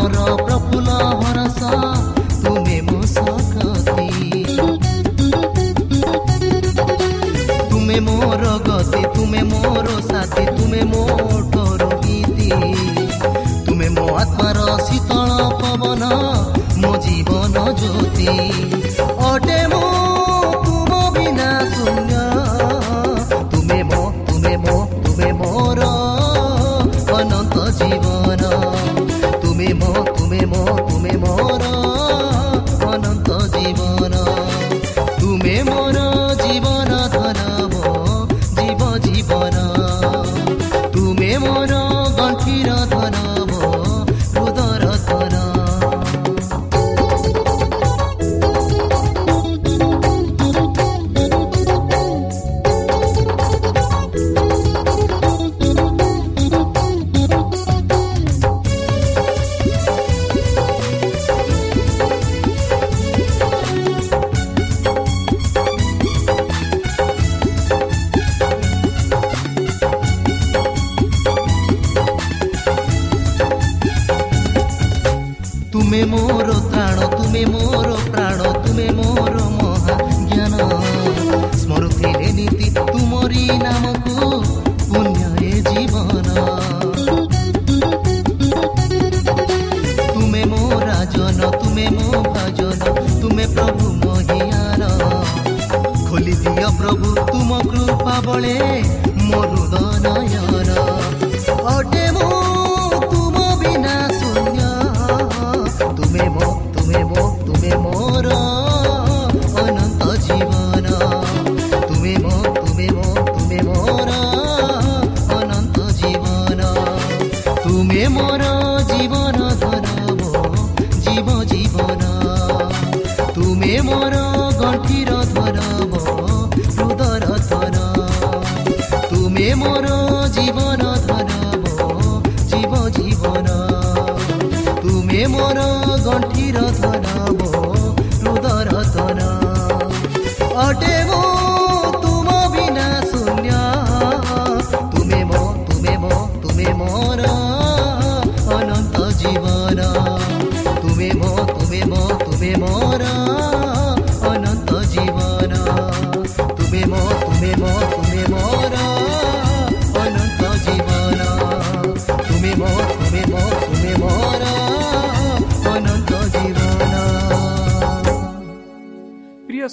ମୋର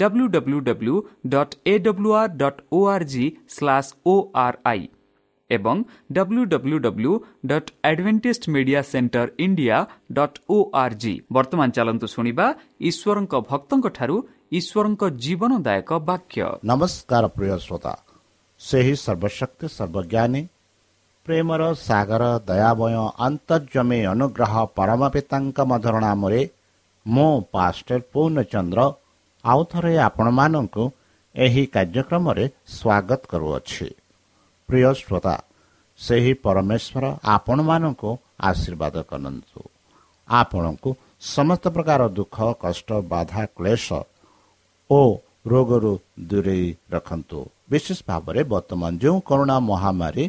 W W W dot A W R dot O R G slash O R I ଏବଂ W W W dot Adventist media centre India dot O R G ବର୍ତ୍ତମାନ ଚାଲନ୍ତୁ ଶୁଣିବା ଈଶ୍ୱରଙ୍କ ଭକ୍ତଙ୍କଠାରୁ ଈଶ୍ୱରଙ୍କ ଜୀବନଦାୟକ ବାକ୍ୟ ନମସ୍କାର ପ୍ରିୟ ଶ୍ରୋତା ସେହି ସର୍ବଶକ୍ତି ସର୍ବଜ୍ଞାନୀ ପ୍ରେମର ସାଗର ଦୟାମୟ ଅନ୍ତର୍ଜମୀ ଅନୁଗ୍ରହ ପରମ ପିତାଙ୍କ ମଧୁର ନାମରେ ମୁଁ ପାଷ୍ଟର ପୂର୍ଣ୍ଣଚନ୍ଦ୍ର ଆଉ ଥରେ ଆପଣମାନଙ୍କୁ ଏହି କାର୍ଯ୍ୟକ୍ରମରେ ସ୍ୱାଗତ କରୁଅଛି। ପ୍ରିୟ ଶ୍ରୋତା ସେହି ପରମେଶ୍ୱର ଆପଣମାନଙ୍କୁ ଆଶୀର୍ବାଦ କରନ୍ତୁ। ଆପଣଙ୍କୁ ସମସ୍ତ ପ୍ରକାର ଦୁଃଖ କଷ୍ଟ ବାଧା କ୍ଲେଶ ଓ ରୋଗରୁ ଦୂରେଇ ରଖନ୍ତୁ। ବିଶେଷ ଭାବରେ ବର୍ତ୍ତମାନ ଯେଉଁ କରୋନା ମହାମାରୀ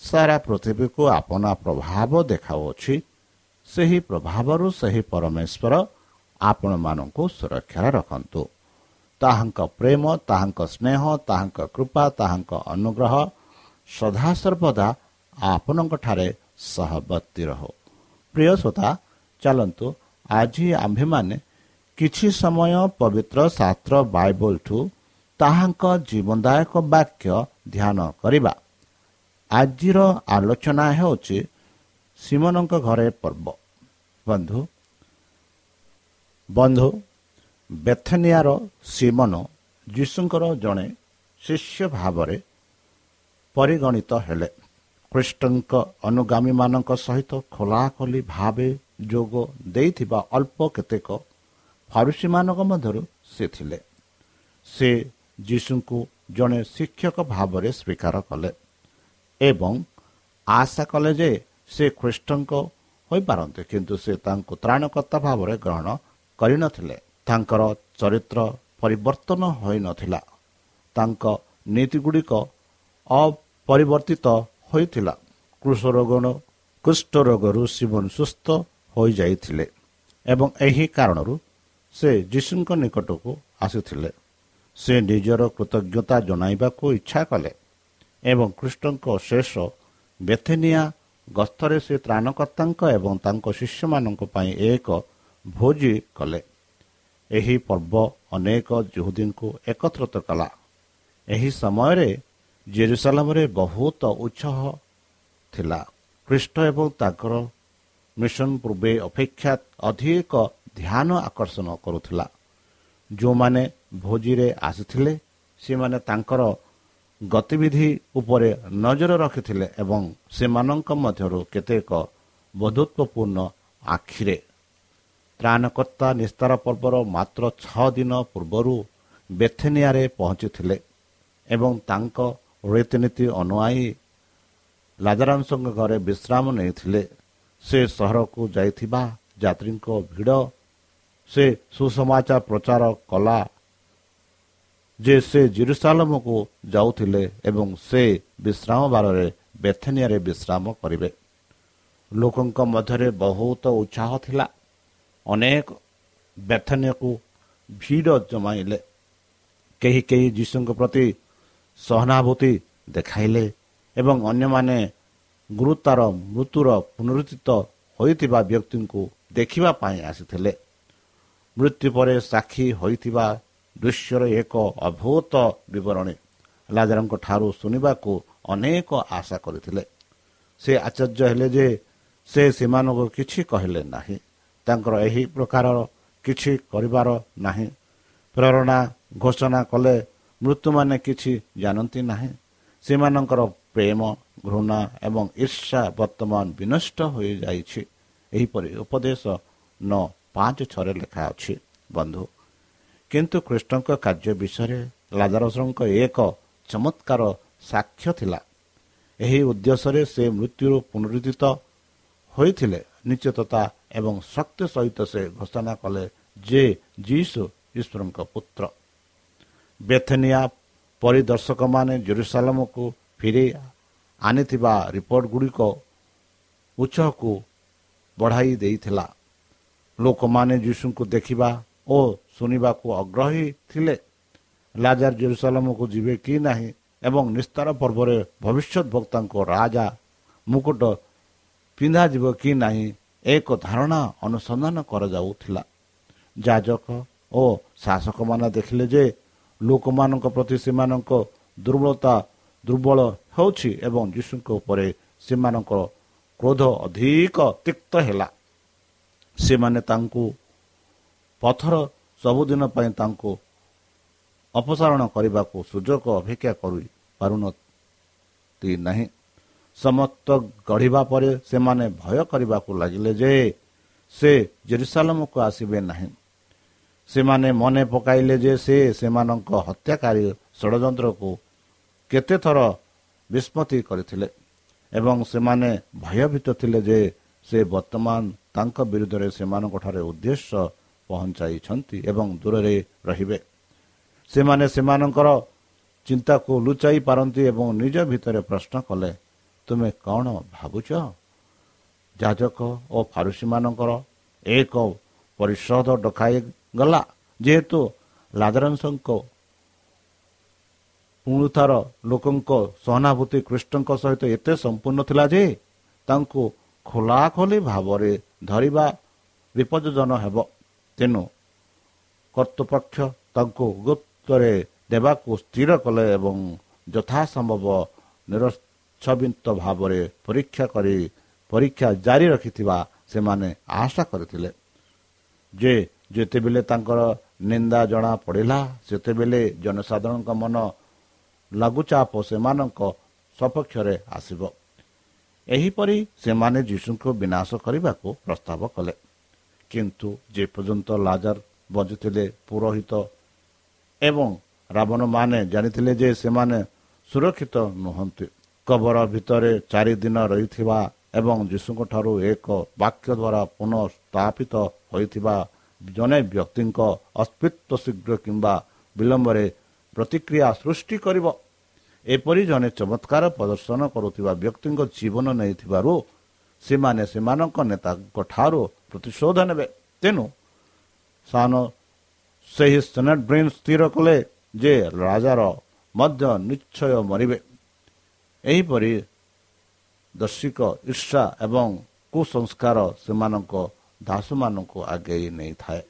ସାରା ପୃଥିବୀକୁ ଆପଣା ପ୍ରଭାବ ଦେଖାଉଅଛି ସେହି ପ୍ରଭାବରୁ ସେହି ପରମେଶ୍ୱର ଆପଣମାନଙ୍କୁ ସୁରକ୍ଷାରେ ରଖନ୍ତୁ। ତାହାଙ୍କ ପ୍ରେମ ତାହାଙ୍କ ସ୍ନେହ ତାହାଙ୍କ କୃପା ତାହାଙ୍କ ଅନୁଗ୍ରହ ସଦାସର୍ବଦା ଆପଣଙ୍କଠାରେ ସହବର୍ତ୍ତୀ ରହୁ। ପ୍ରିୟ ଶ୍ରୋତା ଚାଲନ୍ତୁ ଆଜି ଆମ୍ଭେମାନେ କିଛି ସମୟ ପବିତ୍ର ଶାସ୍ତ୍ର ବାଇବଲଠୁ ତାହାଙ୍କ ଜୀବନଦାୟକ ବାକ୍ୟ ଧ୍ୟାନ କରିବା। ଆଜିର ଆଲୋଚନା ହେଉଛି ସିମନଙ୍କ ଘରେ ପର୍ବ। ବନ୍ଧୁ ବନ୍ଧୁ ବେଥନିଆର ସିମନ ଯୀଶୁଙ୍କର ଜଣେ ଶିଷ୍ୟ ଭାବରେ ପରିଗଣିତ ହେଲେ। ଖ୍ରୀଷ୍ଟଙ୍କ ଅନୁଗାମୀମାନଙ୍କ ସହିତ ଖୋଲାଖୋଲି ଭାବେ ଯୋଗ ଦେଇଥିବା ଅଳ୍ପ କେତେକ ଫାରୁସିମାନଙ୍କ ମଧ୍ୟରୁ ସେ ଥିଲେ। ସେ ଯୀଶୁଙ୍କୁ ଜଣେ ଶିକ୍ଷକ ଭାବରେ ସ୍ୱୀକାର କଲେ ଏବଂ ଆଶା କଲେ ଯେ ସେ ଖ୍ରୀଷ୍ଟଙ୍କ ହୋଇପାରନ୍ତି କିନ୍ତୁ ସେ ତାଙ୍କୁ ତ୍ରାଣକର୍ତ୍ତା ଭାବରେ ଗ୍ରହଣ କରିନଥିଲେ। ତାଙ୍କର ଚରିତ୍ର ପରିବର୍ତ୍ତନ ହୋଇନଥିଲା। ତାଙ୍କ ନୀତିଗୁଡ଼ିକ ଅପରିବର୍ତ୍ତିତ ହୋଇଥିଲା। କୃଷ ରୋଗ କୁଷ୍ଠ ରୋଗରୁ ଶିବନ ସୁସ୍ଥ ହୋଇଯାଇଥିଲେ ଏବଂ ଏହି କାରଣରୁ ସେ ଯୀଶୁଙ୍କ ନିକଟକୁ ଆସିଥିଲେ। ସେ ନିଜର କୃତଜ୍ଞତା ଜଣାଇବାକୁ ଇଚ୍ଛା କଲେ ଏବଂ କୃଷ୍ଣଙ୍କ ଶେଷ ବେଥେନିଆ ଗସ୍ତରେ ସେ ତ୍ରାଣକର୍ତ୍ତାଙ୍କ ଏବଂ ତାଙ୍କ ଶିଷ୍ୟମାନଙ୍କ ପାଇଁ ଏକ ଭୋଜି କଲେ। ଏହି ପର୍ବ ଅନେକ ଜୁହୁଦୀଙ୍କୁ ଏକତ୍ରିତ କଲା। ଏହି ସମୟରେ ଜେରୁସାଲାମରେ ବହୁତ ଉତ୍ସାହ ଥିଲା। ଖ୍ରୀଷ୍ଟ ଏବଂ ତାଙ୍କର ମିଶନ ପୂର୍ବେ ଅପେକ୍ଷା ଅଧିକ ଧ୍ୟାନ ଆକର୍ଷଣ କରୁଥିଲା। ଯେଉଁମାନେ ଭୋଜିରେ ଆସିଥିଲେ ସେମାନେ ତାଙ୍କର ଗତିବିଧି ଉପରେ ନଜର ରଖିଥିଲେ ଏବଂ ସେମାନଙ୍କ ମଧ୍ୟରୁ କେତେକ ବଧୁତ୍ୱପୂର୍ଣ୍ଣ ଆଖିରେ ତ୍ରାଣକର୍ତ୍ତା ନିସ୍ତାର ପର୍ବର ମାତ୍ର ଛଅ ଦିନ ପୂର୍ବରୁ ବେଥେନିଆରେ ପହଞ୍ଚିଥିଲେ ଏବଂ ତାଙ୍କ ରୀତିନୀତି ଅନୁଆଇ ଲାଜାରାଂଶଙ୍କ ଘରେ ବିଶ୍ରାମ ନେଇଥିଲେ। ସେ ସହରକୁ ଯାଇଥିବା ଯାତ୍ରୀଙ୍କ ଭିଡ଼ ସେ ସୁସମାଚାର ପ୍ରଚାର କଲା ଯେ ସେ ଜିରୁସାଲମକୁ ଯାଉଥିଲେ ଏବଂ ସେ ବିଶ୍ରାମ ବାରରେ ବେଥେନିଆରେ ବିଶ୍ରାମ କରିବେ। ଲୋକଙ୍କ ମଧ୍ୟରେ ବହୁତ ଉତ୍ସାହ ଥିଲା। ଅନେକ ବେଥନିଆକୁ ଭିଡ଼ ଜମାଇଲେ। କେହି କେହି ଯୀଶୁଙ୍କ ପ୍ରତି ସହାନୁଭୂତି ଦେଖାଇଲେ ଏବଂ ଅନ୍ୟମାନେ ଗୁରୁତାର ମୃତ୍ୟୁର ପୁନରୁଦ୍ଧିତ ହୋଇଥିବା ବ୍ୟକ୍ତିଙ୍କୁ ଦେଖିବା ପାଇଁ ଆସିଥିଲେ। ମୃତ୍ୟୁ ପରେ ସାକ୍ଷୀ ହୋଇଥିବା ଦୃଶ୍ୟର ଏକ ଅଭୂତ ବିବରଣୀ ଲାଜାରଙ୍କ ଠାରୁ ଶୁଣିବାକୁ ଅନେକ ଆଶା କରିଥିଲେ। ସେ ଆଶ୍ଚର୍ଯ୍ୟ ହେଲେ ଯେ ସେ ସେମାନଙ୍କୁ କିଛି କହିଲେ ନାହିଁ। ତାଙ୍କର ଏହି ପ୍ରକାରର କିଛି କରିବାର ନାହିଁ। ପ୍ରେରଣା ଘୋଷଣା କଲେ ମୃତ୍ୟୁମାନେ କିଛି ଜାଣନ୍ତି ନାହିଁ। ସେମାନଙ୍କର ପ୍ରେମ ଘୃଣା ଏବଂ ଈର୍ଷା ବର୍ତ୍ତମାନ ବିନଷ୍ଟ ହୋଇଯାଇଛି। ଏହିପରି ଉପଦେଶ ନ ପାଞ୍ଚ ଛଅରେ ଲେଖା ଅଛି। ବନ୍ଧୁ କିନ୍ତୁ କୃଷ୍ଣଙ୍କ କାର୍ଯ୍ୟ ବିଷୟରେ ଲାଜାରସଙ୍କ ଏକ ଚମତ୍କାର ସାକ୍ଷ୍ୟ ଥିଲା। ଏହି ଉଦ୍ଦେଶ୍ୟରେ ସେ ମୃତ୍ୟୁରୁ ପୁନରୁଦ୍ଧିତ ହୋଇଥିଲେ। ନିଶ୍ଚିତତା ଏବଂ ଶକ୍ତି ସହିତ ସେ ଘୋଷଣା କଲେ ଯେ ଯୀଶୁ ଈଶ୍ୱରଙ୍କ ପୁତ୍ର। ବେଥେନିଆ ପରିଦର୍ଶକମାନେ ଜେରୁସାଲାମକୁ ଫେରି ଆଣିଥିବା ରିପୋର୍ଟ ଗୁଡ଼ିକ ଉତ୍ସକୁ ବଢ଼ାଇ ଦେଇଥିଲା। ଲୋକମାନେ ଯୀଶୁଙ୍କୁ ଦେଖିବା ଓ ଶୁଣିବାକୁ ଆଗ୍ରହୀ ଥିଲେ। ଲାଜାର ଜେରୁସାଲାମକୁ ଯିବେ କି ନାହିଁ ଏବଂ ନିସ୍ତାର ପର୍ବରେ ଭବିଷ୍ୟତ ବକ୍ତାଙ୍କ ରାଜା ମୁକୁଟ ପିନ୍ଧାଯିବ କି ନାହିଁ ଏକ ଧାରଣା ଅନୁସନ୍ଧାନ କରାଯାଉଥିଲା। ଯାଜକ ଓ ଶାସକମାନେ ଦେଖିଲେ ଯେ ଲୋକମାନଙ୍କ ପ୍ରତି ସେମାନଙ୍କ ଦୁର୍ବଳତା ଦୁର୍ବଳ ହେଉଛି ଏବଂ ଯୀଶୁଙ୍କ ଉପରେ ସେମାନଙ୍କର କ୍ରୋଧ ଅଧିକ ତିକ୍ତ ହେଲା। ସେମାନେ ତାଙ୍କୁ ପଥର ସବୁଦିନ ପାଇଁ ତାଙ୍କୁ ଅପସାରଣ କରିବାକୁ ସୁଯୋଗ ଅପେକ୍ଷା କରିପାରୁନନ୍ତି ନାହିଁ ସମସ୍ତ ଗଢ଼ିବା ପରେ ସେମାନେ ଭୟ କରିବାକୁ ଲାଗିଲେ ଯେ ସେ ଜେରୁସାଲାମକୁ ଆସିବେ ନାହିଁ। ସେମାନେ ମନେ ପକାଇଲେ ଯେ ସେ ସେମାନଙ୍କ ହତ୍ୟାକାରୀ ଷଡ଼ଯନ୍ତ୍ରକୁ କେତେଥର ବିସ୍ମୃତି କରିଥିଲେ ଏବଂ ସେମାନେ ଭୟଭୀତ ଥିଲେ ଯେ ସେ ବର୍ତ୍ତମାନ ତାଙ୍କ ବିରୁଦ୍ଧରେ ସେମାନଙ୍କଠାରେ ଉଦ୍ଦେଶ୍ୟ ପହଞ୍ଚାଇଛନ୍ତି ଏବଂ ଦୂରରେ ରହିବେ। ସେମାନେ ସେମାନଙ୍କର ଚିନ୍ତାକୁ ଲୁଚାଇ ପାରନ୍ତି ଏବଂ ନିଜ ଭିତରେ ପ୍ରଶ୍ନ କଲେ ତୁମେ କ'ଣ ଭାବୁଛ? ଯାଜକ ଓ ଫାରୁସିମାନଙ୍କର ଏକ ପରିଷଦ ଡକାଇଗଲା ଯେହେତୁ ଲାଦରାଂଶଙ୍କ ପୁଣିଥର ଲୋକଙ୍କ ସହାନୁଭୂତି କୃଷ୍ଣଙ୍କ ସହିତ ଏତେ ସମ୍ପୂର୍ଣ୍ଣ ଥିଲା ଯେ ତାଙ୍କୁ ଖୋଲାଖୋଲି ଭାବରେ ଧରିବା ବିପଦଜନ ହେବ। ତେଣୁ କର୍ତ୍ତୃପକ୍ଷ ତାଙ୍କୁ ଗୁପ୍ତରେ ଦେବାକୁ ସ୍ଥିର କଲେ ଏବଂ ଯଥାସମ୍ଭବ ନିରଚ୍ଛବିତ ଭାବରେ ପରୀକ୍ଷା କରି ପରୀକ୍ଷା ଜାରି ରଖିଥିବା ସେମାନେ ଆଶା କରିଥିଲେ ଯେ ଯେତେବେଳେ ତାଙ୍କର ନିନ୍ଦା ଜଣା ପଡ଼ିଲା ସେତେବେଳେ ଜନସାଧାରଣଙ୍କ ମନ ଲଘୁଚାପ ସେମାନଙ୍କ ସପକ୍ଷରେ ଆସିବ। ଏହିପରି ସେମାନେ ଯୀଶୁଙ୍କୁ ବିନାଶ କରିବାକୁ ପ୍ରସ୍ତାବ କଲେ। କିନ୍ତୁ ଯେପର୍ଯ୍ୟନ୍ତ ଲାଜାର ବଞ୍ଚିଥିଲେ ପୁରୋହିତ ଏବଂ ରାବଣମାନେ ଜାଣିଥିଲେ ଯେ ସେମାନେ ସୁରକ୍ଷିତ ନୁହନ୍ତି କବର ଭିତରେ ଚାରି ଦିନ ରହିଥିବା ଏବଂ ଯୀଶୁଙ୍କ ଠାରୁ ଏକ ବାକ୍ୟ ଦ୍ୱାରା ପୁନଃ ସ୍ଥାପିତ ହୋଇଥିବା ଜଣେ ବ୍ୟକ୍ତିଙ୍କ ଅସ୍ତିତ୍ୱ ଶୀଘ୍ର କିମ୍ବା ବିଳମ୍ବରେ ପ୍ରତିକ୍ରିୟା ସୃଷ୍ଟି କରିବ। ଏପରି ଜଣେ ଚମତ୍କାର ପ୍ରଦର୍ଶନ କରୁଥିବା ବ୍ୟକ୍ତିଙ୍କ ଜୀବନ ନେଇଥିବାରୁ ସେମାନେ ସେମାନଙ୍କ ନେତାଙ୍କ ଠାରୁ ପ୍ରତିଶୋଧ ନେବେ। ତେଣୁ ସାନ ସେହି ସେନେଟ୍ ବ୍ରେନ୍ ସ୍ଥିର କଲେ ଯେ ରାଜାର ମଧ୍ୟ ନିଶ୍ଚୟ ମରିବେ। ଏହିପରି ଦର୍ଶିକ ଈର୍ଷା ଏବଂ କୁସଂସ୍କାର ସେମାନଙ୍କ ଦାସମାନଙ୍କୁ ଆଗେଇ ନେଇଥାଏ।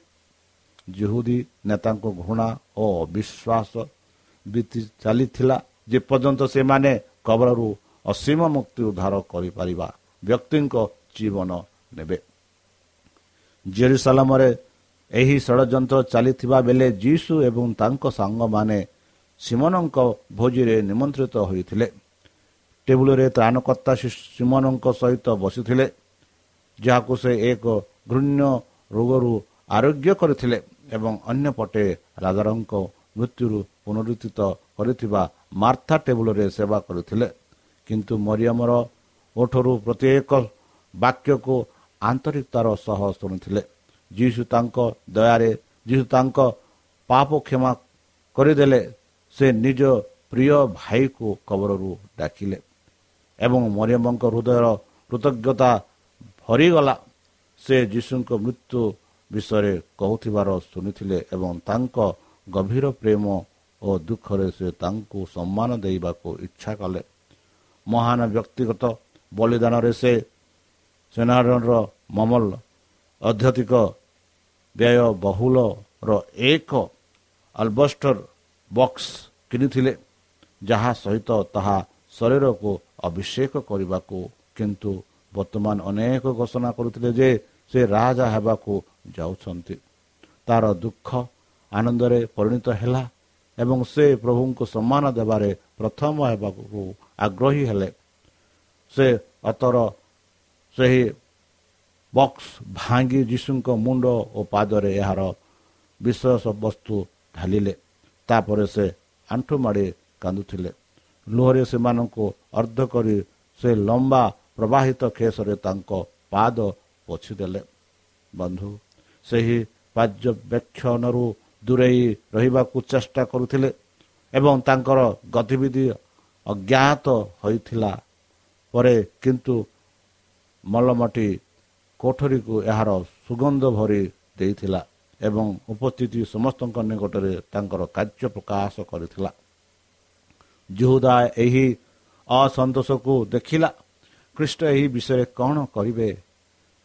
ଜୁହୁଦୀ ନେତାଙ୍କ ଘୃଣା ଓ ଅବିଶ୍ୱାସ ବିତି ଚାଲିଥିଲା। ଯେପର୍ଯ୍ୟନ୍ତ ସେମାନେ କବଳରୁ ଅସୀମ ମୁକ୍ତି ଉଦ୍ଧାର କରିପାରିବା ବ୍ୟକ୍ତିଙ୍କ ଜୀବନ ନେବେ। ଜେରୁସାଲାମରେ ଏହି ଷଡ଼ଯନ୍ତ୍ର ଚାଲିଥିବା ବେଳେ ଯୀଶୁ ଏବଂ ତାଙ୍କ ସାଙ୍ଗମାନେ ସିମନଙ୍କ ଭୋଜିରେ ନିମନ୍ତ୍ରିତ ହୋଇଥିଲେ। ଟେବୁଲରେ ତ୍ରାଣକର୍ତ୍ତା ସିମନଙ୍କ ସହିତ ବସିଥିଲେ ଯାହାକୁ ସେ ଏକ ଘୃଣ୍ୟ ରୋଗରୁ ଆରୋଗ୍ୟ କରିଥିଲେ ଏବଂ ଅନ୍ୟପଟେ ରାଜାରଙ୍କ ମୃତ୍ୟୁରୁ ପୁନରୁଦ୍ଧିତ କରିଥିବା ମାର୍ଥା ଟେବୁଲରେ ସେବା କରିଥିଲେ। କିନ୍ତୁ ମରିୟମର ଓଠରୁ ପ୍ରତ୍ୟେକ ବାକ୍ୟକୁ ଆନ୍ତରିକତାର ସହ ଶୁଣିଥିଲେ। ଯୀଶୁ ତାଙ୍କ ଦୟାରେ ଯୀଶୁ ତାଙ୍କ ପାପ କ୍ଷମା କରିଦେଲେ ସେ ନିଜ ପ୍ରିୟ ଭାଇକୁ କବରରୁ ଡାକିଲେ। ଏବଂ ମରିୟମଙ୍କ ହୃଦୟର କୃତଜ୍ଞତା ଭରିଗଲା। ସେ ଯୀଶୁଙ୍କ ମୃତ୍ୟୁ ବିଷୟରେ କହୁଥିବାର ଶୁଣିଥିଲେ ଏବଂ ତାଙ୍କ ଗଭୀର ପ୍ରେମ ଓ ଦୁଃଖରେ ସେ ତାଙ୍କୁ ସମ୍ମାନ ଦେବାକୁ ଇଚ୍ଛା କଲେ। ମହାନ ବ୍ୟକ୍ତିଗତ ବଳିଦାନରେ ସେ ସେନାର ମମଲ ଅଧ୍ୟତିକ ବ୍ୟୟବହୁଳର ଏକ ଆଲବଷ୍ଟର ବକ୍ସ କିଣିଥିଲେ ଯାହା ସହିତ ତାହା ଶରୀରକୁ ଅଭିଷେକ କରିବାକୁ କିନ୍ତୁ ବର୍ତ୍ତମାନ ଅନେକ ଘୋଷଣା କରୁଥିଲେ ଯେ ସେ ରାଜା ହେବାକୁ ଯାଉଛନ୍ତି। ତାର ଦୁଃଖ ଆନନ୍ଦରେ ପରିଣତ ହେଲା ଏବଂ ସେ ପ୍ରଭୁଙ୍କୁ ସମ୍ମାନ ଦେବାରେ ପ୍ରଥମ ହେବାକୁ ଆଗ୍ରହୀ ହେଲେ। ସେ ଅତର ସେହି ବକ୍ସ ଭାଙ୍ଗି ଯୀଶୁଙ୍କ ମୁଣ୍ଡ ଓ ପାଦରେ ଏହାର ବିଶ୍ୱାସ ବସ୍ତୁ ଢାଲିଲେ। ତାପରେ ସେ ଆଣ୍ଠୁ ମାଡ଼ି କାନ୍ଦୁଥିଲେ। ଲୁହରେ ସେମାନଙ୍କୁ ଅର୍ଦ୍ଧ କରି ସେ ଲମ୍ବା ପ୍ରବାହିତ କେଶରେ ତାଙ୍କ ପାଦ ପୋଛିଦେଲେ। ବନ୍ଧୁ ସେହି ପର୍ଯ୍ୟବେକ୍ଷଣରୁ ଦୂରେଇ ରହିବାକୁ ଚେଷ୍ଟା କରୁଥିଲେ ଏବଂ ତାଙ୍କର ଗତିବିଧି ଅଜ୍ଞାତ ହୋଇଥିଲା। ପରେ କିନ୍ତୁ ମଲମଟି କୋଠରୀକୁ ଏହାର ସୁଗନ୍ଧ ଭରି ଦେଇଥିଲା ଏବଂ ଉପସ୍ଥିତି ସମସ୍ତଙ୍କ ନିକଟରେ ତାଙ୍କର କାର୍ଯ୍ୟ ପ୍ରକାଶ କରିଥିଲା। ଯୁହୁଦା ଏହି ଅସନ୍ତୋଷକୁ ଦେଖିଲା। ଖ୍ରୀଷ୍ଟ ଏହି ବିଷୟରେ କ'ଣ କରିବେ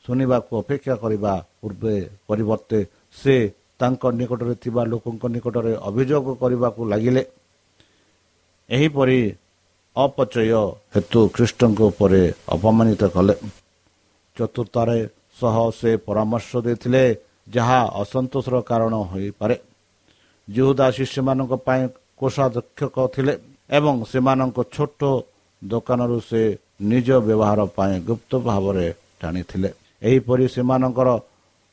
ଶୁଣିବାକୁ ଅପେକ୍ଷା କରିବା ପୂର୍ବେ ପରିବର୍ତ୍ତେ ସେ ତାଙ୍କ ନିକଟରେ ଥିବା ଲୋକଙ୍କ ନିକଟରେ ଅଭିଯୋଗ କରିବାକୁ ଲାଗିଲେ। ଏହିପରି ଅପଚୟ ହେତୁ ଖ୍ରୀଷ୍ଟଙ୍କ ଉପରେ ଅପମାନିତ କଲେ। ଚତୁର୍ଥରେ ସହ ସେ ପରାମର୍ଶ ଦେଇଥିଲେ ଯାହା ଅସନ୍ତୋଷର କାରଣ ହୋଇପାରେ। ଯୁହୁଦା ଶିଷ୍ୟମାନଙ୍କ ପାଇଁ କୋଷାଧ୍ୟକ୍ଷକ ଥିଲେ। ଏବଂ ସେମାନଙ୍କ ଛୋଟ ଦୋକାନରୁ ସେ ନିଜ ବ୍ୟବହାର ପାଇଁ ଗୁପ୍ତ ଭାବରେ ଟାଣିଥିଲେ। ଏହିପରି ସେମାନଙ୍କର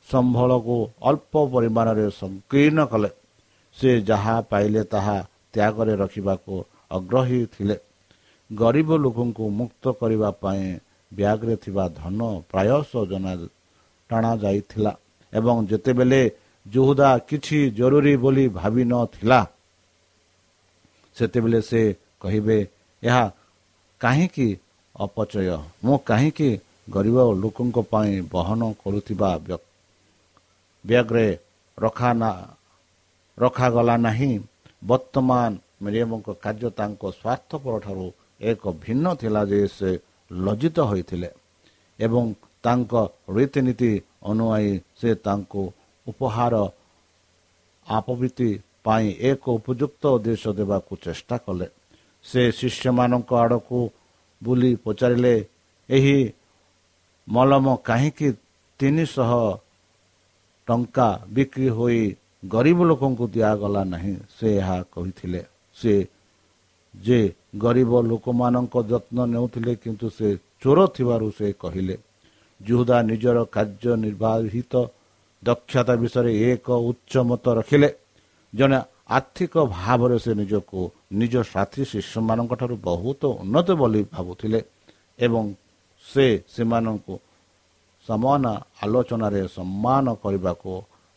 ସମ୍ବଳକୁ ଅଳ୍ପ ପରିମାଣରେ ସଂକୀର୍ଣ୍ଣ କଲେ। ସେ ଯାହା ପାଇଲେ ତାହା ତ୍ୟାଗରେ ରଖିବାକୁ ଆଗ୍ରହୀ ଥିଲେ। ଗରିବ ଲୋକଙ୍କୁ ମୁକ୍ତ କରିବା ପାଇଁ ବ୍ୟାଗ୍ରେ ଥିବା ଧନ ପ୍ରାୟଶଃ ଜଣା ଟଣା ଯାଇଥିଲା ଏବଂ ଯେତେବେଳେ ଜୁହୁଦା କିଛି ଜରୁରୀ ବୋଲି ଭାବିନଥିଲା ସେତେବେଳେ ସେ କହିବେ ଏହା କାହିଁକି ଅପଚୟ? ମୁଁ କାହିଁକି ଗରିବ ଲୋକଙ୍କ ପାଇଁ ବହନ କରୁଥିବା ବ୍ୟାଗ୍ରେ ରଖା ରଖାଗଲା ନାହିଁ। ବର୍ତ୍ତମାନ ମିରିୟମଙ୍କ କାର୍ଯ୍ୟ ତାଙ୍କ ସ୍ୱାର୍ଥପର ଠାରୁ ଏକ ଭିନ୍ନ ଥିଲା ଯେ ସେ ଲଜ୍ଜିତ ହୋଇଥିଲେ ଏବଂ ତାଙ୍କ ରୀତିନୀତି ଅନୁଆଇ ସେ ତାଙ୍କୁ ଉପହାର ଆପବୃତ୍ତି ପାଇଁ ଏକ ଉପଯୁକ୍ତ ଉଦ୍ଦେଶ୍ୟ ଦେବାକୁ ଚେଷ୍ଟା କଲେ। ସେ ଶିଷ୍ୟମାନଙ୍କ ଆଡ଼କୁ ବୁଲି ପଚାରିଲେ ଏହି ମଲମ କାହିଁକି ତିନିଶହ ଟଙ୍କା ବିକ୍ରି ହୋଇ ଗରିବ ଲୋକଙ୍କୁ ଦିଆଗଲା ନାହିଁ? ସେ ଏହା କହିଥିଲେ। ସେ ଯେ ଗରିବ ଲୋକମାନଙ୍କ ଯତ୍ନ ନେଉଥିଲେ କିନ୍ତୁ ସେ ଚୋର ଥିବାରୁ ସେ କହିଲେ ଜୁହୁଦା ନିଜର କାର୍ଯ୍ୟ ନିର୍ବାହିତ ଦକ୍ଷତା ବିଷୟରେ ଏକ ଉଚ୍ଚ ମତ ରଖିଲେ। ଜଣେ ଆର୍ଥିକ ଭାବରେ ସେ ନିଜକୁ ନିଜ ସାଥୀ ଶିଷ୍ୟମାନଙ୍କ ଠାରୁ ବହୁତ ଉନ୍ନତ ବୋଲି ଭାବୁଥିଲେ ଏବଂ ସେ ସେମାନଙ୍କୁ ସମାନ ଆଲୋଚନାରେ ସମ୍ମାନ କରିବାକୁ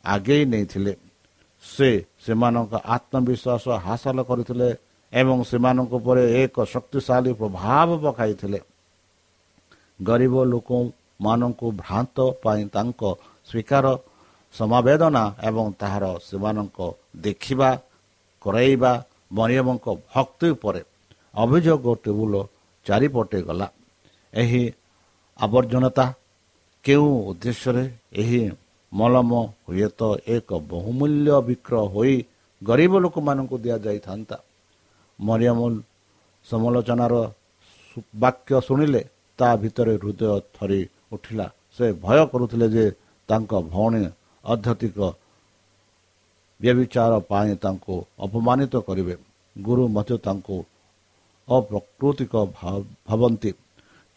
ଆଗେଇ ନେଇଥିଲେ। ସେ ସେମାନଙ୍କ ଆତ୍ମବିଶ୍ୱାସ ହାସଲ କରିଥିଲେ ଏବଂ ସେମାନଙ୍କ ଉପରେ ଏକ ଶକ୍ତିଶାଳୀ ପ୍ରଭାବ ପକାଇଥିଲେ। ଗରିବ ଲୋକମାନଙ୍କୁ ଭ୍ରାନ୍ତ ପାଇଁ ତାଙ୍କ ସ୍ୱୀକାର ସମାବେଦନା ଏବଂ ତାହାର ସେମାନଙ୍କ ଦେଖିବା କରାଇବା ମରିୟମଙ୍କ ଭକ୍ତି ଉପରେ ଅଭିଯୋଗ ଟେବୁଲ ଚାରିପଟେ ଗଲା। ଏହି ଆବର୍ଜନତା କେଉଁ ଉଦ୍ଦେଶ୍ୟରେ? ଏହି ମଲମ ହୁଏତ ଏକ ବହୁମୂଲ୍ୟ ବିକ୍ରୟ ହୋଇ ଗରିବ ଲୋକମାନଙ୍କୁ ଦିଆଯାଇଥାନ୍ତା। ମରିୟମ ସମାଲୋଚନାର ବାକ୍ୟ ଶୁଣିଲେ ତା ଭିତରେ ହୃଦୟ ଥରି ଉଠିଲା। ସେ ଭୟ କରୁଥିଲେ ଯେ ତାଙ୍କ ଭଉଣୀ ଅଧ୍ୟତିକ ବ୍ୟବିଚାର ପାଇଁ ତାଙ୍କୁ ଅପମାନିତ କରିବେ ଗୁରୁ ମଧ୍ୟ ତାଙ୍କୁ ଅପ୍ରକୃତିକ ଭାବନ୍ତି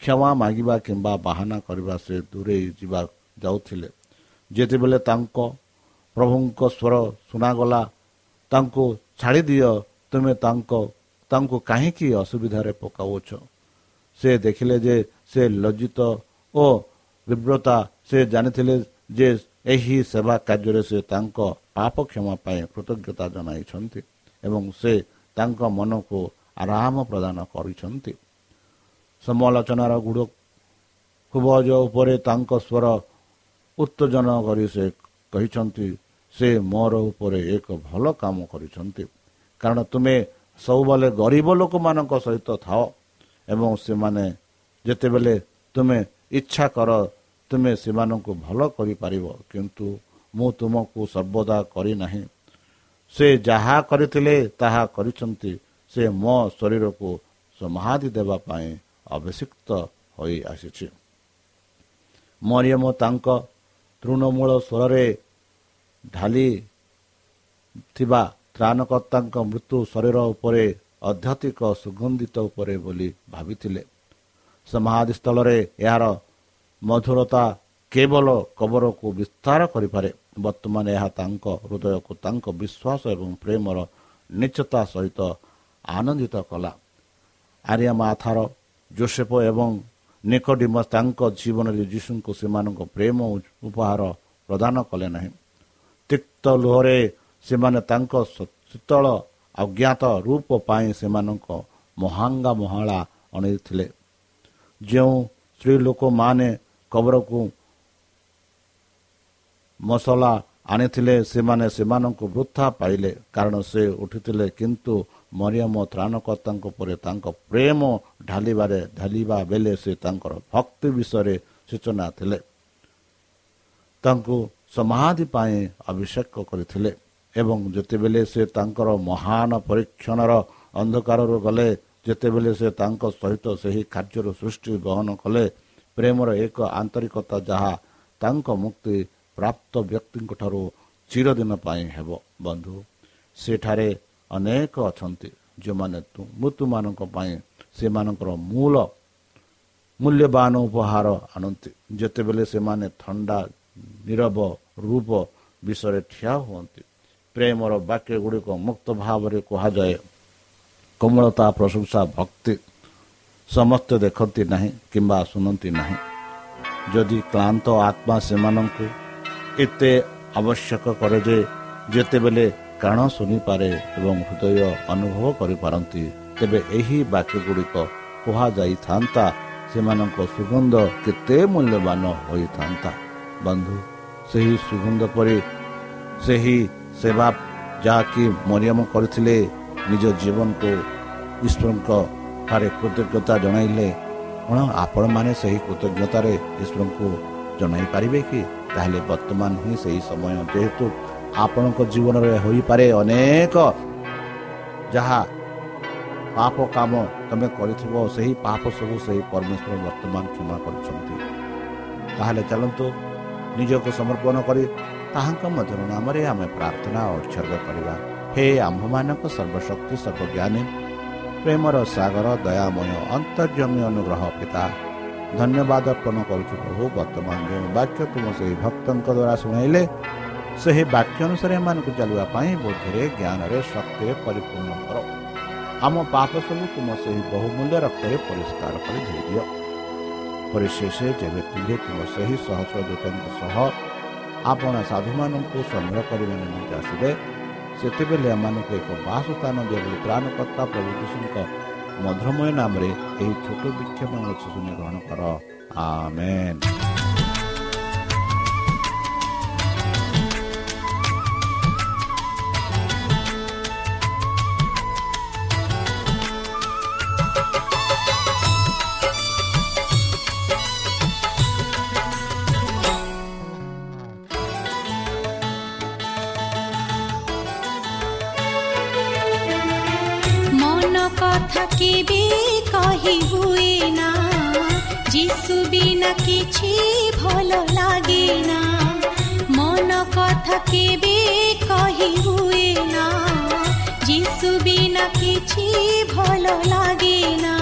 କ୍ଷମା ମାଗିବା କିମ୍ବା ବାହାନା କରିବା ସେ ଦୂରେଇ ଯିବା ଯାଉଥିଲେ ଯେତେବେଳେ ତାଙ୍କ ପ୍ରଭୁଙ୍କ ସ୍ୱର ଶୁଣାଗଲା ତାଙ୍କୁ ଛାଡ଼ିଦିଅ ତୁମେ ତାଙ୍କ ତାଙ୍କୁ କାହିଁକି ଅସୁବିଧାରେ ପକାଉଛ ସେ ଦେଖିଲେ ଯେ ସେ ଲଜ୍ଜିତ ଓ ବିବ୍ରତା ସେ ଜାଣିଥିଲେ ଯେ ଏହି ସେବା କାର୍ଯ୍ୟରେ ସେ ତାଙ୍କ ପାପ କ୍ଷମା ପାଇଁ କୃତଜ୍ଞତା ଜଣାଇଛନ୍ତି ଏବଂ ସେ ତାଙ୍କ ମନକୁ ଆରାମ ପ୍ରଦାନ କରିଛନ୍ତି। ସମାଲୋଚନାର ଗୁଡ଼ ଖୁବଜ ଉପରେ ତାଙ୍କ ସ୍ୱର ଉତ୍ତେଜନ କରି ସେ କହିଛନ୍ତି ସେ ମୋର ଉପରେ ଏକ ଭଲ କାମ କରିଛନ୍ତି। କାରଣ ତୁମେ ସବୁବେଳେ ଗରିବ ଲୋକମାନଙ୍କ ସହିତ ଥାଅ ଏବଂ ସେମାନେ ଯେତେବେଳେ ତୁମେ ଇଚ୍ଛା କର ତୁମେ ସେମାନଙ୍କୁ ଭଲ କରିପାରିବ କିନ୍ତୁ ମୁଁ ତୁମକୁ ସର୍ବଦା କରିନାହିଁ। ସେ ଯାହା କରିଥିଲେ ତାହା କରିଛନ୍ତି। ସେ ମୋ ଶରୀରକୁ ସମାଧି ଦେବା ପାଇଁ ଅଭିଷିକ୍ତ ହୋଇ ଆସିଛି। ମରିୟମ ତାଙ୍କ ତୃଣମୂଳ ସ୍ୱରରେ ଢାଲି ଥିବା ତ୍ରାଣକର୍ତ୍ତାଙ୍କ ମୃତ୍ୟୁ ଶରୀର ଉପରେ ଅଧ୍ୟାତ୍ମିକ ସୁଗନ୍ଧିତ ଉପରେ ବୋଲି ଭାବିଥିଲେ। ସମାଧିସ୍ଥଳରେ ଏହାର ମଧୁରତା କେବଳ କବରକୁ ବିସ୍ତାର କରିପାରେ। ବର୍ତ୍ତମାନ ଏହା ତାଙ୍କ ହୃଦୟକୁ ତାଙ୍କ ବିଶ୍ୱାସ ଏବଂ ପ୍ରେମର ନିଶ୍ଚତା ସହିତ ଆନନ୍ଦିତ କଲା। ଆର୍ୟମାଥାର ଜୋସେଫ ଏବଂ ନିକଟିମସ୍ ତାଙ୍କ ଜୀବନରେ ଯୀଶୁଙ୍କୁ ସେମାନଙ୍କ ପ୍ରେମ ଉପହାର ପ୍ରଦାନ କଲେ ନାହିଁ। ତିକ୍ତ ଲୁହରେ ସେମାନେ ତାଙ୍କ ଶୀତଳ ଅଜ୍ଞାତ ରୂପ ପାଇଁ ସେମାନଙ୍କ ମହାଙ୍ଗା ମହାଳା ଅଣେଇଥିଲେ। ଯେଉଁ ସ୍ତ୍ରୀ ଲୋକମାନେ କବରକୁ ମସଲା ଆଣିଥିଲେ ସେମାନେ ସେମାନଙ୍କୁ ବୃଥା ପାଇଲେ କାରଣ ସେ ଉଠିଥିଲେ କିନ୍ତୁ ମରିୟମ ତ୍ରାଣକର୍ତ୍ତାଙ୍କ ପରେ ତାଙ୍କ ପ୍ରେମ ଢାଲିବାରେ ଢାଲିବା ବେଳେ ସେ ତାଙ୍କର ଭକ୍ତି ବିଷୟରେ ସୂଚନା ଥିଲେ। ତାଙ୍କୁ ସମାଧି ପାଇଁ ଆବଶ୍ୟକ କରିଥିଲେ ଏବଂ ଯେତେବେଳେ ସେ ତାଙ୍କର ମହାନ ପରୀକ୍ଷଣର ଅନ୍ଧକାରରୁ ଗଲେ ଯେତେବେଳେ ସେ ତାଙ୍କ ସହିତ ସେହି କାର୍ଯ୍ୟର ସୃଷ୍ଟି ଗ୍ରହଣ କଲେ ପ୍ରେମର ଏକ ଆନ୍ତରିକତା ଯାହା ତାଙ୍କ ମୁକ୍ତି ପ୍ରାପ୍ତ ବ୍ୟକ୍ତିଙ୍କ ଠାରୁ ଚିରଦିନ ପାଇଁ ହେବ। ବନ୍ଧୁ ସେଠାରେ ଅନେକ ଅଛନ୍ତି ଯେଉଁମାନେ ମୃତ୍ୟୁମାନଙ୍କ ପାଇଁ ସେମାନଙ୍କର ମୂଳ ମୂଲ୍ୟବାନ ଉପହାର ଆଣନ୍ତି। ଯେତେବେଳେ ସେମାନେ ଥଣ୍ଡା ନିରବ ରୂପ ବିଷୟରେ ଠିଆ ହୁଅନ୍ତି ପ୍ରେମର ବାକ୍ୟ ଗୁଡ଼ିକ ମୁକ୍ତ ଭାବରେ କୁହାଯାଏ। କୋମଳତା ପ୍ରଶଂସା ଭକ୍ତି ସମସ୍ତେ ଦେଖନ୍ତି ନାହିଁ କିମ୍ବା ଶୁଣନ୍ତି ନାହିଁ। ଯଦି କ୍ଳାନ୍ତ ଆତ୍ମା ସେମାନଙ୍କୁ ଏତେ ଆବଶ୍ୟକ କରେ ଯେ ଯେତେବେଳେ କାଣ ଶୁଣିପାରେ ଏବଂ ହୃଦୟ ଅନୁଭବ କରିପାରନ୍ତି ତେବେ ଏହି ବାକ୍ୟ ଗୁଡ଼ିକ କୁହାଯାଇଥାନ୍ତା। ସେମାନଙ୍କ ସୁଗନ୍ଧ କେତେ ମୂଲ୍ୟବାନ ହୋଇଥାନ୍ତା। ବନ୍ଧୁ ସେହି ସୁଗନ୍ଧ ପରି ସେହି ସେବା ଯାହାକି ମରିୟମ କରିଥିଲେ ନିଜ ଜୀବନକୁ ଈଶ୍ୱରଙ୍କ ଠାରେ କୃତଜ୍ଞତା ଜଣାଇଲେ କ'ଣ ଆପଣମାନେ ସେହି କୃତଜ୍ଞତାରେ ଈଶ୍ୱରଙ୍କୁ ଜଣାଇ ପାରିବେ କି? ତାହେଲେ ବର୍ତ୍ତମାନ ହିଁ ସେହି ସମୟ ଯେହେତୁ ଆପଣଙ୍କ ଜୀବନରେ ହୋଇପାରେ ଅନେକ ଯାହା ପାପ କାମ ତମେ କରିଥିବ ସେହି ପାପ ସବୁ ସେହି ପରମେଶ୍ୱର ବର୍ତ୍ତମାନ କ୍ଷମା କରୁଛନ୍ତି। ତାହେଲେ ଚାଲନ୍ତୁ ନିଜକୁ ସମର୍ପଣ କରି ତାହାଙ୍କ ମଧ୍ୟର ନାମରେ ଆମେ ପ୍ରାର୍ଥନା ଉତ୍ସର୍ଗ କରିବା। ହେ ଆମ୍ଭମାନଙ୍କ ସର୍ବଶକ୍ତି ସର୍ବଜ୍ଞାନୀ ପ୍ରେମର ସାଗର ଦୟାମୟ ଅନ୍ତର୍ଜମୀ ଅନୁଗ୍ରହ ପିତା। ଧନ୍ୟବାଦ ଅର୍ପଣ କରୁଛୁ ପ୍ରଭୁ ବର୍ତ୍ତମାନ ଯେଉଁ ବାକ୍ୟ ତୁମ ସେହି ଭକ୍ତଙ୍କ ଦ୍ୱାରା ଶୁଣାଇଲେ ସେହି ବାକ୍ୟ ଅନୁସାରେ ଏମାନଙ୍କୁ ଚାଲିବା ପାଇଁ ବୁଦ୍ଧିରେ ଜ୍ଞାନରେ ଶକ୍ତିରେ ପରିପୂର୍ଣ୍ଣ କର। ଆମ ପାପ ସବୁ ତୁମ ସେହି ବହୁମୂଲ୍ୟ ରକ୍ତରେ ପରିଷ୍କାର କରି ଧୋଇଦିଅ ପରିଶେଷ ଯେବେ ତୁମେ ତୁମ ସେହି ସହସ୍ର ଦୂତଙ୍କ ସହ ଆପଣ ସାଧୁମାନଙ୍କୁ ସଂଗ୍ରହ କରିବା ନିମନ୍ତେ ଆସିବେ ସେତେବେଳେ ଏମାନଙ୍କୁ ଏକ ବାସସ୍ଥାନ ଦିଅ ବୋଲି ତ୍ରାଣକର୍ତ୍ତା ପ୍ରଭୁ ଯୀଶୁଙ୍କ ମଧୁରମୟ ନାମରେ ଏହି ଛୋଟ ବିକ୍ଷେପ ଶୁଣି ଗ୍ରହଣ କର। ଆମେନ୍। କେବେ କହି ହୁଏ ନା ଯିଶୁ ବିନା କିଛି ଭଲ ଲାଗେ ନା ମନ କଥା କେବେ କହି ହୁଏ ନା ଯିଶୁ ବିନା କିଛି ଭଲ ଲାଗେ ନା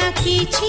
না কিছু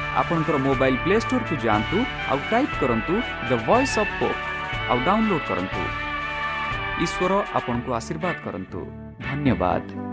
ଆପଣଙ୍କର ମୋବାଇଲ୍ ପ୍ଲେ ଷ୍ଟୋରକୁ ଯାଆନ୍ତୁ ଆଉ ଟାଇପ୍ କରନ୍ତୁ ଦ ଭଏସ୍ ଅଫ୍ ପୋପ୍ ଆଉ ଡାଉନଲୋଡ୍ କରନ୍ତୁ। ଈଶ୍ୱର ଆପଣଙ୍କୁ ଆଶୀର୍ବାଦ କରନ୍ତୁ। ଧନ୍ୟବାଦ।